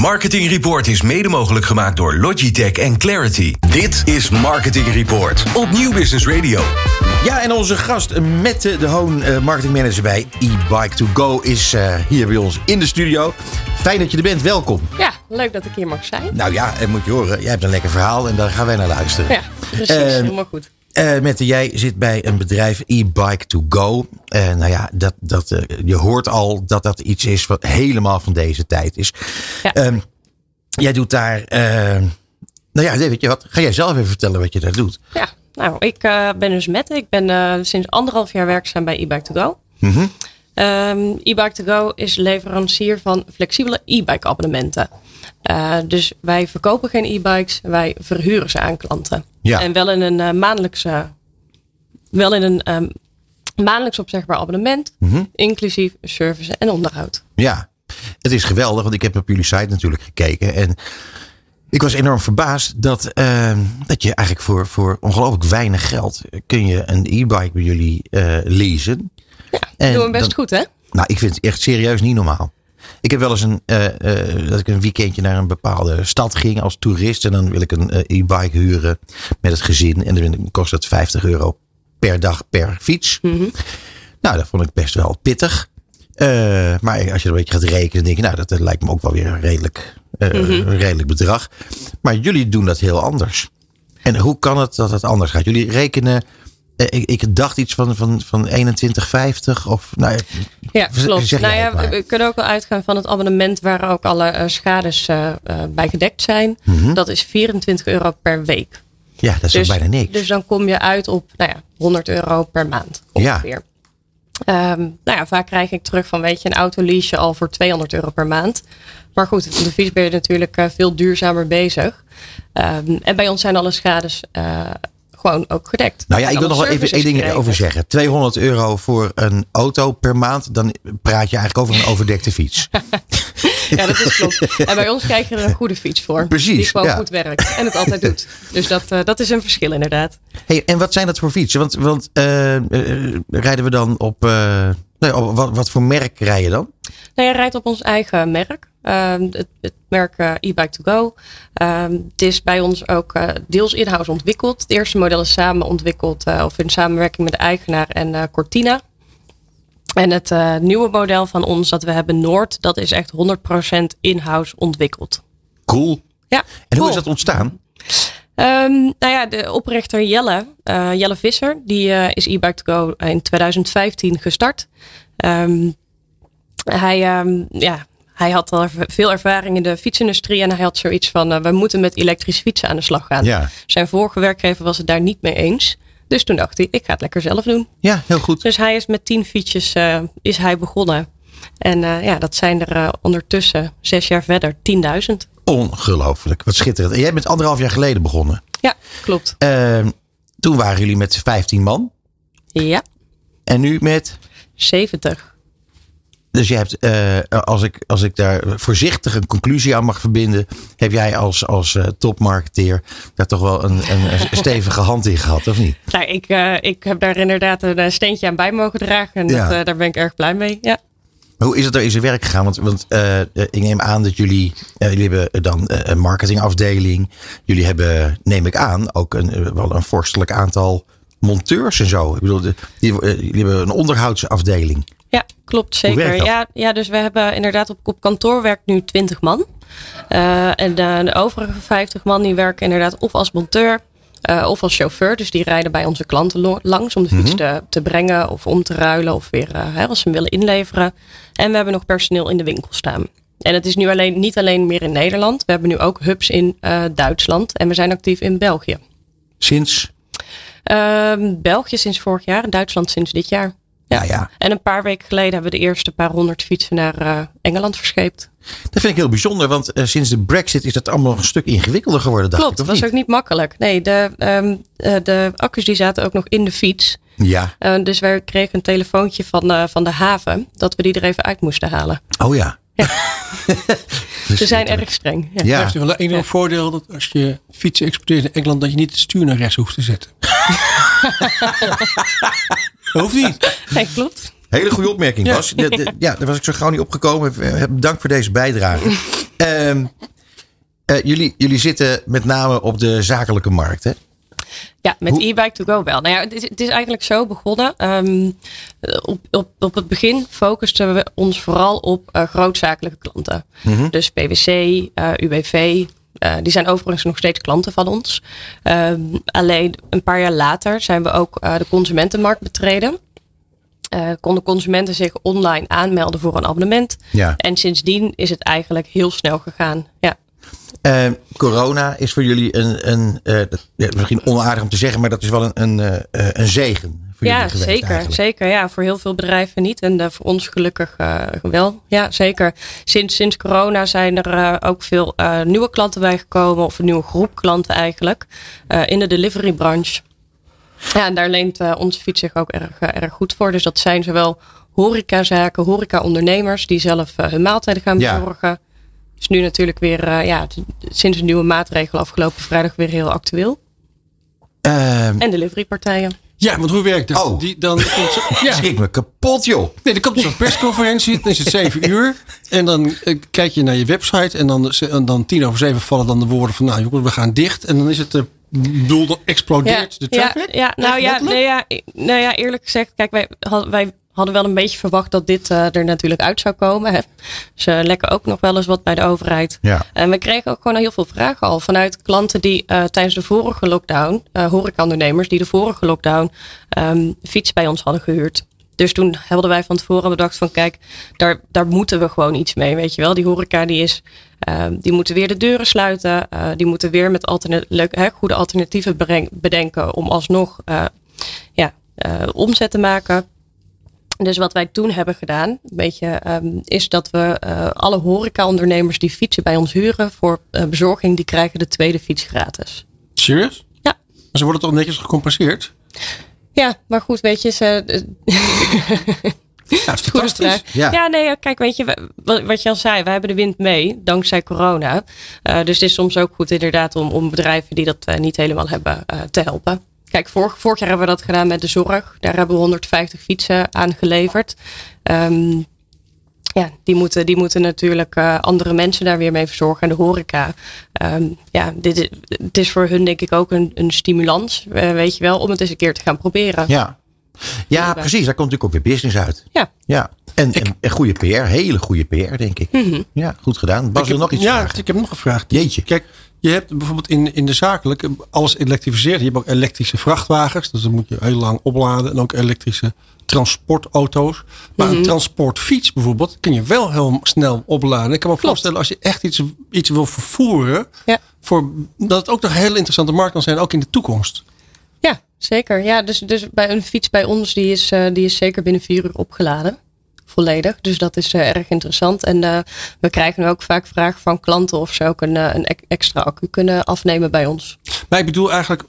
Marketing Report is mede mogelijk gemaakt door Logitech en Clarity. Dit is Marketing Report op Nieuw Business Radio. Ja, en onze gast met de Hoon uh, Marketing Manager bij e-Bike2Go is uh, hier bij ons in de studio. Fijn dat je er bent, welkom. Ja, leuk dat ik hier mag zijn. Nou ja, en moet je horen, jij hebt een lekker verhaal en daar gaan wij naar luisteren. Ja, precies, uh, helemaal goed. Uh, Mette, jij zit bij een bedrijf e-Bike2Go. Uh, nou ja, dat, dat, uh, je hoort al dat dat iets is wat helemaal van deze tijd is. Ja. Ehm, jij doet daar. nou ja, weet je wat? Ga jij zelf even vertellen wat je daar doet? Ja, nou, ik ben dus Mette. Ik ben sinds anderhalf jaar werkzaam bij e-Bike2Go. Mm -hmm. um, e-Bike2Go is leverancier van flexibele e-bike abonnementen. Dus wij verkopen geen e-bikes, wij verhuren ze aan klanten. Ja. En wel in een uh, maandelijkse, wel in een um, maandelijks opzegbaar abonnement, mm -hmm. inclusief service en onderhoud. Ja, het is geweldig, want ik heb op jullie site natuurlijk gekeken en ik was enorm verbaasd dat, uh, dat je eigenlijk voor, voor ongelooflijk weinig geld kun je een e-bike bij jullie leasen. Ja, en doen we best dan, goed hè? Nou, ik vind het echt serieus niet normaal. Ik heb wel eens een, uh, uh, dat ik een weekendje naar een bepaalde stad ging als toerist. En dan wil ik een e-bike huren met het gezin. En dan kost het 50 euro per dag per fiets. Mm -hmm. Nou, dat vond ik best wel pittig. Maar als je er een beetje gaat rekenen, denk je, nou, dat, dat lijkt me ook wel weer een redelijk, mm -hmm. een redelijk bedrag. Maar jullie doen dat heel anders. En hoe kan het dat het anders gaat? Jullie rekenen ik, ik, dacht iets van, van, van 21,50 of nou ja, klopt. Nou ja, we kunnen ook wel uitgaan van het abonnement waar ook alle uh, schades uh, uh, bij gedekt zijn. Mm -hmm. Dat is 24 euro per week. Ja, dat is dus, bijna niks. Dus dan kom je uit op nou ja, 100 euro per maand ongeveer. Ja. Um, nou ja, vaak krijg ik terug van weet je een autolease al voor 200 euro per maand. Maar goed, de fiets ben je natuurlijk veel duurzamer bezig. Um, en bij ons zijn alle schades gewoon ook gedekt. Nou ja, ik wil nog wel even één ding over zeggen. 200 euro voor een auto per maand, dan praat je eigenlijk over een overdekte fiets. ja, dat is klopt. En bij ons krijg je er een goede fiets voor. Precies. Die gewoon ja. goed werkt en het altijd doet. Dus dat, uh, dat is een verschil inderdaad. Hey, en wat zijn dat voor fietsen? Want, want uh, uh, rijden we dan op... Nee, wat, wat voor merk rij je dan? Nou, je rijdt op ons eigen merk. Uh, het, het, merk uh, e-bike2go. Uh, het is bij ons ook uh, deels in-house ontwikkeld. Het eerste model is samen ontwikkeld of in samenwerking met de eigenaar en Cortina. En het nieuwe model van ons dat we hebben Noord, dat is echt 100% in-house ontwikkeld. Cool. Ja, en cool. hoe is dat ontstaan? Um, nou ja, de oprichter Jelle, Jelle Visser, die is e-bike2go in 2015 gestart. Hij, um, ja, hij had al veel ervaring in de fietsindustrie en hij had zoiets van: uh, we moeten met elektrische fietsen aan de slag gaan. Ja. Zijn vorige werkgever was het daar niet mee eens. Dus toen dacht hij: ik ga het lekker zelf doen. Ja, heel goed. Dus hij is met tien fietsjes is hij begonnen. En ja, dat zijn er ondertussen zes jaar verder 10.000. Ongelooflijk, wat schitterend. En jij bent anderhalf jaar geleden begonnen. Ja, klopt. Uh, toen waren jullie met 15 man. Ja. En nu met? 70. Dus je hebt, uh, als, ik, als ik daar voorzichtig een conclusie aan mag verbinden, heb jij als, als uh, topmarketeer daar toch wel een, een, een stevige hand in gehad, of niet? Nou, ik, uh, ik heb daar inderdaad een steentje aan bij mogen dragen en ja. dat, daar ben ik erg blij mee. Ja. Hoe is het er in zijn werk gegaan? Want, want uh, ik neem aan dat jullie, uh, jullie hebben dan een marketingafdeling. Jullie hebben, neem ik aan, ook een, wel een vorstelijk aantal monteurs en zo. Ik bedoel, die, jullie hebben een onderhoudsafdeling. Ja, klopt zeker. Ja, ja, dus we hebben inderdaad op, op kantoor werkt nu 20 man. Uh, en de, de overige 50 man die werken inderdaad of als monteur uh, of als chauffeur. Dus die rijden bij onze klanten langs om de fiets mm -hmm. te, te, brengen of om te ruilen of weer uh, hè, als ze hem willen inleveren. En we hebben nog personeel in de winkel staan. En het is nu alleen, niet alleen meer in Nederland. We hebben nu ook hubs in Duitsland en we zijn actief in België. Sinds? België sinds vorig jaar en Duitsland sinds dit jaar. Ja, ja. En een paar weken geleden hebben we de eerste paar honderd fietsen naar uh, Engeland verscheept. Dat vind ik heel bijzonder, want uh, sinds de brexit is dat allemaal een stuk ingewikkelder geworden. Dacht Klopt, dat was ook niet makkelijk. Nee, de, um, uh, de accu's die zaten ook nog in de fiets. Ja. dus wij kregen een telefoontje van, van de haven dat we die er even uit moesten halen. Oh ja. ja. Ze zijn erg streng. Ja. ja. wel een enorm voordeel dat als je fietsen exporteert naar Engeland, dat je niet het stuur naar rechts hoeft te zetten. Hoeft niet. Nee, klopt. Hele goede opmerking, Bas. Ja. ja, daar was ik zo gauw niet opgekomen. Bedankt voor deze bijdrage. Ehm, jullie, jullie zitten met name op de zakelijke markt, hè? Ja, met e-bike to go wel. Nou ja, het is, het is eigenlijk zo begonnen. Um, op, op, op het begin focusten we ons vooral op uh, grootzakelijke klanten. Mhm. Dus PwC, uh, eh, UWV. Uh, die zijn overigens nog steeds klanten van ons. Um, alleen een paar jaar later zijn we ook de consumentenmarkt betreden. konden consumenten zich online aanmelden voor een abonnement. Ja. En sindsdien is het eigenlijk heel snel gegaan. Ja. Uh, corona is voor jullie een, een misschien onaardig om te zeggen, maar dat is wel een, een, een zegen. Voor ja, geweest, zeker, eigenlijk. zeker. Ja, voor heel veel bedrijven niet en voor ons gelukkig wel. Ja, zeker. Sinds, sinds corona zijn er ook veel nieuwe klanten bijgekomen, of een nieuwe groep klanten eigenlijk, in de delivery branche. Ja, en daar leent onze fiets zich ook erg, erg goed voor. Dus dat zijn zowel horecazaken, horeca-ondernemers die zelf hun maaltijden gaan bezorgen. Ja is nu natuurlijk weer, ja, sinds een nieuwe maatregel afgelopen vrijdag weer heel actueel. Um, en deliverypartijen. Ja, want hoe werkt dat? Oh. Die, dan komt zo, ja. Schrik me kapot, joh. Nee, er komt zo'n persconferentie. Dan is het zeven uur. En dan uh, kijk je naar je website. En dan, en dan tien over zeven vallen dan de woorden van... Nou jongens, we gaan dicht. En dan is het... Uh, bedoel, dan explodeert ja, de traffic? Ja, ja nou, ja, nee, ja, nou ja, eerlijk gezegd, kijk, wij, wij hadden wel een beetje verwacht dat dit uh, er natuurlijk uit zou komen. Hè. Ze lekken ook nog wel eens wat bij de overheid. Ja. En we kregen ook gewoon heel veel vragen al vanuit klanten die uh, tijdens de vorige lockdown, uh, horecaondernemers die de vorige lockdown um, fiets bij ons hadden gehuurd. Dus toen hadden wij van tevoren bedacht van kijk, daar, daar moeten we gewoon iets mee. Weet je wel, die horeca die is, uh, die moeten weer de deuren sluiten. Uh, die moeten weer met alterne leuk, hè, goede alternatieven bedenken om alsnog uh, ja, omzet te maken. Dus wat wij toen hebben gedaan, een beetje, um, is dat we uh, alle horecaondernemers die fietsen bij ons huren voor uh, bezorging, die krijgen de tweede fiets gratis. Serieus? Ja. Maar ze worden toch netjes gecompenseerd? Ja, maar goed, weet je, ze. Ja, het is fantastisch. Ja. ja, nee, kijk, weet je, wat je al zei, we hebben de wind mee, dankzij corona. Uh, dus het is soms ook goed inderdaad om, om bedrijven die dat niet helemaal hebben te helpen. Kijk, vorig, vorig jaar hebben we dat gedaan met de zorg. Daar hebben we 150 fietsen aan geleverd. Um, ja, die moeten, die moeten natuurlijk uh, andere mensen daar weer mee verzorgen. En de horeca. Um, ja, dit is, het is voor hun denk ik ook een, een stimulans, uh, weet je wel, om het eens een keer te gaan proberen. Ja, ja precies. Daar komt natuurlijk ook weer business uit. Ja. ja. En, en, en goede PR, hele goede PR, denk ik. Mm -hmm. Ja, goed gedaan. Bas, wil nog iets Ja, vragen? ik heb nog een vraag. Jeetje. Kijk, je hebt bijvoorbeeld in, in de zakelijk alles elektrificeerd. Je hebt ook elektrische vrachtwagens. Dus dan moet je heel lang opladen. En ook elektrische transportauto's. Maar Mhm. een transportfiets bijvoorbeeld kun je wel heel snel opladen. Ik kan me Klopt. voorstellen als je echt iets, iets wil vervoeren. Ja. Voor, dat het ook nog een hele interessante markt kan zijn. Ook in de toekomst. Ja, zeker. Ja, dus, dus bij een fiets bij ons, die is, uh, die is zeker binnen vier uur opgeladen. Volledig. Dus dat is uh, erg interessant. En uh, we krijgen ook vaak vragen van klanten of ze ook een, een extra accu kunnen afnemen bij ons. Maar ik bedoel eigenlijk,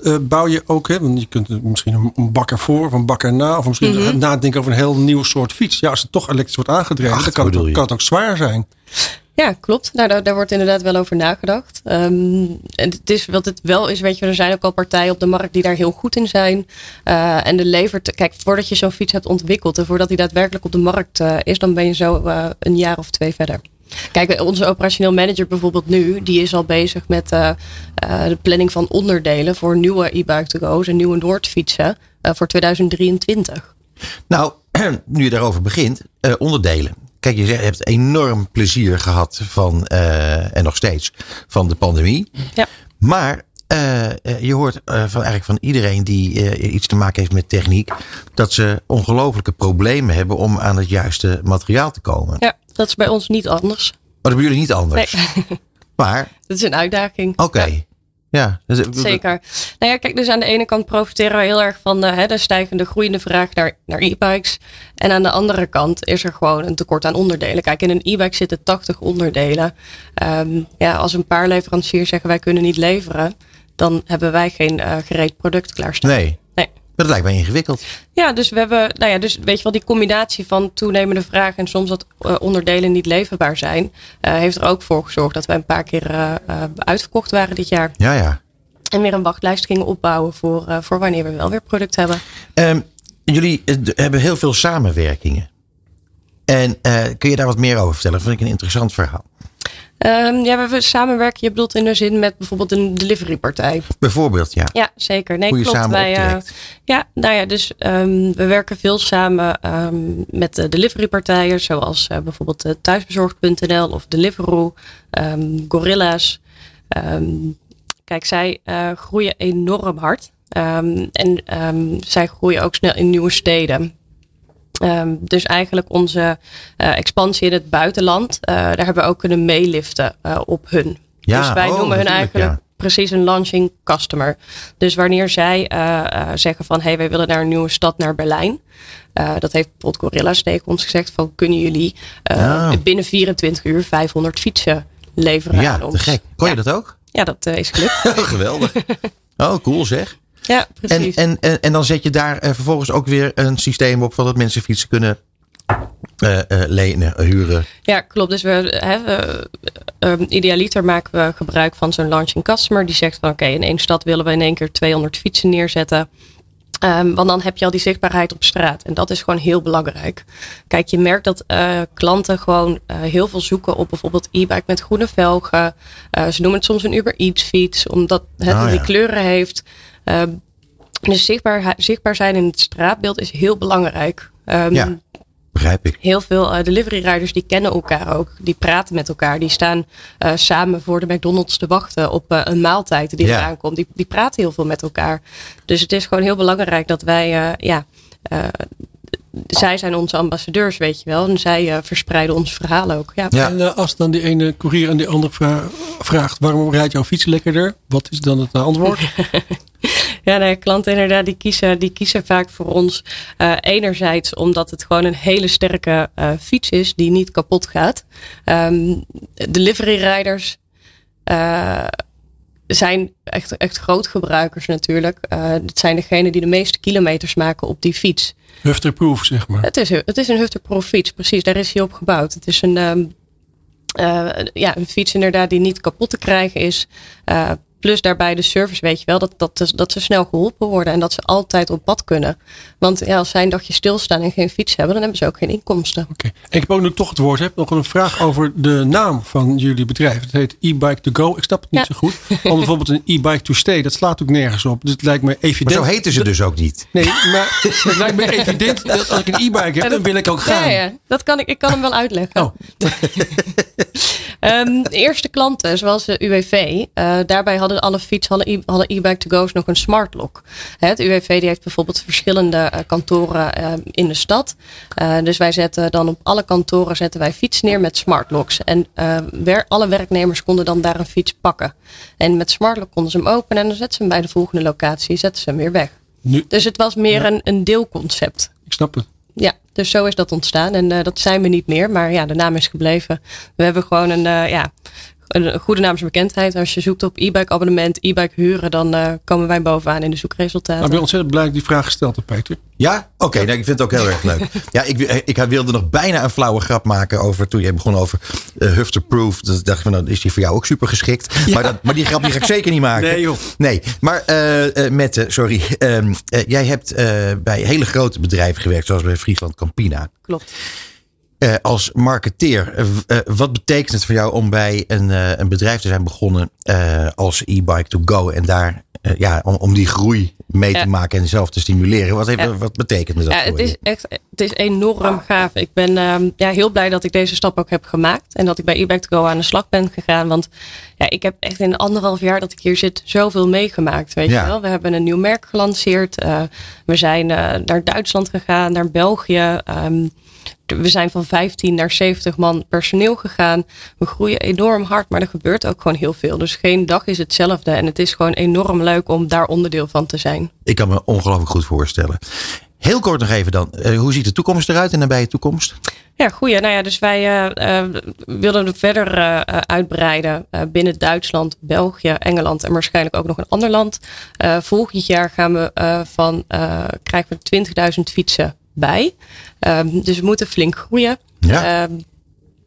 uh, bouw je ook, hè, want je kunt misschien een bakker voor of een bakker na, of misschien Mhm. mm -hmm. nadenken over een heel nieuw soort fiets. Ja, als het toch elektrisch wordt aangedreven, Ach, dan kan het, ook, kan het ook zwaar zijn. Ja, klopt. Nou, daar, daar wordt inderdaad wel over nagedacht. Um, en het is wat het wel is, weet je, er zijn ook al partijen op de markt die daar heel goed in zijn. Uh, en de levert, kijk, voordat je zo'n fiets hebt ontwikkeld en voordat die daadwerkelijk op de markt uh, is, dan ben je zo uh, een jaar of twee verder. Kijk, onze operationeel manager bijvoorbeeld nu, die is al bezig met de planning van onderdelen voor nieuwe e-bike to go's en nieuwe Noordfietsen voor 2023. Nou, nu je daarover begint, onderdelen. Kijk, je hebt enorm plezier gehad van, uh, en nog steeds, van de pandemie. Ja. Maar uh, je hoort van eigenlijk van iedereen die iets te maken heeft met techniek, dat ze ongelofelijke problemen hebben om aan het juiste materiaal te komen. Ja, dat is bij ons niet anders. Maar dat bij jullie niet anders. Nee. Maar. Dat is een uitdaging. Oké. Okay. Ja. Ja, zeker. Nou ja, kijk, dus aan de ene kant profiteren we heel erg van de, hè, de stijgende, groeiende vraag naar, naar e-bikes. En aan de andere kant is er gewoon een tekort aan onderdelen. Kijk, in een e-bike zitten 80 onderdelen. Um, ja, als een paar leveranciers zeggen wij kunnen niet leveren, dan hebben wij geen uh, gereed product klaarstaan. Nee. Dat lijkt mij ingewikkeld. Ja, dus we hebben, nou ja, dus weet je wel, die combinatie van toenemende vraag en soms dat uh, onderdelen niet leverbaar zijn, uh, heeft er ook voor gezorgd dat wij een paar keer uh, uitverkocht waren dit jaar. Ja, ja. En weer een wachtlijst gingen opbouwen voor, voor wanneer we wel weer product hebben. Um, jullie hebben heel veel samenwerkingen. En kun je daar wat meer over vertellen? Dat vind ik een interessant verhaal. Um, ja, we samenwerken, je bedoelt in de zin met bijvoorbeeld een deliverypartij. Bijvoorbeeld, ja. Ja, zeker. Nee, Hoe je klopt. samen Wij, uh, ja, nou ja, dus um, we werken veel samen um, met de deliverypartijen, zoals uh, bijvoorbeeld uh, thuisbezorgd.nl of Deliveroo, Gorilla's. kijk, zij groeien enorm hard. en zij groeien ook snel in nieuwe steden. Um, dus eigenlijk onze uh, expansie in het buitenland, uh, daar hebben we ook kunnen meeliften uh, op hun. Ja, dus wij oh, noemen hun eigenlijk ja. precies een launching customer. Dus wanneer zij zeggen van hey, wij willen naar een nieuwe stad, naar Berlijn. dat heeft bijvoorbeeld Gorilla's tegen ons gezegd van kunnen jullie Ah. binnen 24 uur 500 fietsen leveren Ja, aan te ons. gek. Kon je ja. dat ook? Ja, dat is gelukt. Geweldig. Oh, cool zeg. Ja, precies. en, en, en dan zet je daar eh, vervolgens ook weer een systeem op van dat mensen fietsen kunnen eh, eh, lenen, huren. Ja, klopt. Dus we, hè, we, um, idealiter maken we gebruik van zo'n launching customer. Die zegt van oké, in één stad willen we in één keer 200 fietsen neerzetten. Um, want dan heb je al die zichtbaarheid op straat. En dat is gewoon heel belangrijk. Kijk, je merkt dat uh, klanten gewoon uh, heel veel zoeken op bijvoorbeeld e-bike met groene velgen. Uh, ze noemen het soms een Uber Eats fiets, omdat het Ah, die ja. kleuren heeft. Um, dus zichtbaar, zichtbaar zijn in het straatbeeld is heel belangrijk. Um, Ja. Begrijp ik. Heel veel uh, delivery riders die kennen elkaar ook. Die praten met elkaar. Die staan uh, samen voor de McDonald's te wachten op uh, een maaltijd die Ja. eraan komt. Die, die praten heel veel met elkaar. Dus het is gewoon heel belangrijk dat wij, ja, zij zijn onze ambassadeurs, weet je wel. En zij verspreiden ons verhaal ook. Ja. Ja. En eh, als dan die ene courier aan die andere vra- vraagt: waarom rijdt jouw fiets lekkerder? Wat is dan het antwoord? Ja, nee, klanten inderdaad, die kiezen, die kiezen vaak voor ons. Uh, enerzijds omdat het gewoon een hele sterke uh, fiets is die niet kapot gaat. Um, delivery rijders uh, zijn echt, echt grootgebruikers natuurlijk. het zijn degenen die de meeste kilometers maken op die fiets. Hufterproof, zeg maar. Het is, het is een hufterproof fiets, precies. Daar is hij op gebouwd. Het is een, um, ja, een fiets inderdaad die niet kapot te krijgen is. Plus daarbij de service, weet je wel, dat, dat, dat ze snel geholpen worden en dat ze altijd op pad kunnen. Want ja, als zij een dagje stilstaan en geen fiets hebben, dan hebben ze ook geen inkomsten. Oké. Okay. Ik heb ook nu toch het woord, heb nog een vraag over de naam van jullie bedrijf. Het heet e-bike to go. Ik snap het niet Ja. zo goed. Want bijvoorbeeld een e-bike to stay, dat slaat ook nergens op. Dus het lijkt me Maar evident. zo heten ze dus ook niet. Nee, maar het lijkt me evident dat als ik een e-bike heb, dan wil ik ook gaan. Ja, ja, dat kan ik, ik kan hem wel uitleggen. Oh, Ehm, de eerste klanten, zoals de UWV, eh, daarbij hadden alle fiets, hadden e-bike to go's nog een smart lock. Het UWV die heeft bijvoorbeeld verschillende eh, kantoren eh, in de stad. Eh, dus wij zetten dan op alle kantoren zetten wij fiets neer met smart locks. En eh, wer- alle werknemers konden dan daar een fiets pakken. En met smart lock konden ze hem openen en dan zetten ze hem bij de volgende locatie, zetten ze hem weer weg. nu, Dus het was meer Ja. een, een deelconcept. ik snap het. Ja, dus zo is dat ontstaan. En eh, dat zijn we niet meer, maar ja, de naam is gebleven. We hebben gewoon een, eh, ja, een goede naamsbekendheid. Als je zoekt op e-bike abonnement, e-bike huren, dan eh, komen wij bovenaan in de zoekresultaten. Nou, ik ben ontzettend blij dat ik die vraag gesteld heb, Peter. Ja? Oké, nou, ik vind het ook heel erg leuk. Ja, ik, ik wilde nog bijna een flauwe grap maken over toen je begon over uh, Hufterproof. Dus dacht ik van, nou is die voor jou ook super geschikt. Maar, dat, maar die grap die ga ik zeker niet maken. Nee, joh. Nee, maar uh, uh, Mette, sorry. Um, jij hebt bij hele grote bedrijven gewerkt, zoals bij Friesland Campina. Klopt. Uh, als marketeer, uh, uh, wat betekent het voor jou om bij een, een bedrijf te zijn begonnen als e-bike to go en daar ja, om, om die groei mee Ja. te maken en zelf te stimuleren? Wat, heeft, Ja. wat betekent dat Ja, voor het je? is echt het is enorm gaaf. Ik ben ehm, ja, heel blij dat ik deze stap ook heb gemaakt. En dat ik bij e-bike to go aan de slag ben gegaan. Want ja, ik heb echt in anderhalf jaar dat ik hier zit zoveel meegemaakt. Weet Ja. je wel? We hebben een nieuw merk gelanceerd. Eh, we zijn eh, naar Duitsland gegaan, naar België. Ehm, we zijn van 15 naar 70 man personeel gegaan. We groeien enorm hard, maar er gebeurt ook gewoon heel veel. Dus geen dag is hetzelfde. En het is gewoon enorm leuk om daar onderdeel van te zijn. Ik kan me ongelooflijk goed voorstellen. Heel kort nog even dan. Uh, hoe ziet de toekomst eruit, de nabije toekomst? Ja, goeie. Nou ja, dus wij uh, uh, willen het verder uh, uitbreiden binnen Duitsland, België, Engeland en waarschijnlijk ook nog een ander land. volgend jaar gaan we van krijgen we 20.000 fietsen bij. Um, dus we moeten flink groeien. Ja. Um,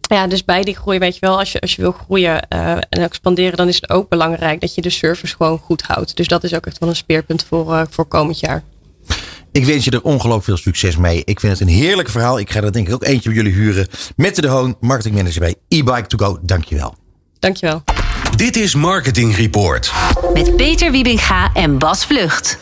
ja, dus bij die groei, weet je wel, als je, als je wil groeien uh, en expanderen, dan is het ook belangrijk dat je de service gewoon goed houdt. Dus dat is ook echt wel een speerpunt voor, uh, voor komend jaar. Ik wens je er ongelooflijk veel succes mee. Ik vind het een heerlijk verhaal. Ik ga er denk ik ook eentje bij jullie huren. Mette de Hoon, marketingmanager bij e-bike to go. Dankjewel. Dankjewel. Dit is Marketing Report. Met Peter Wiebinga en Bas Vlucht.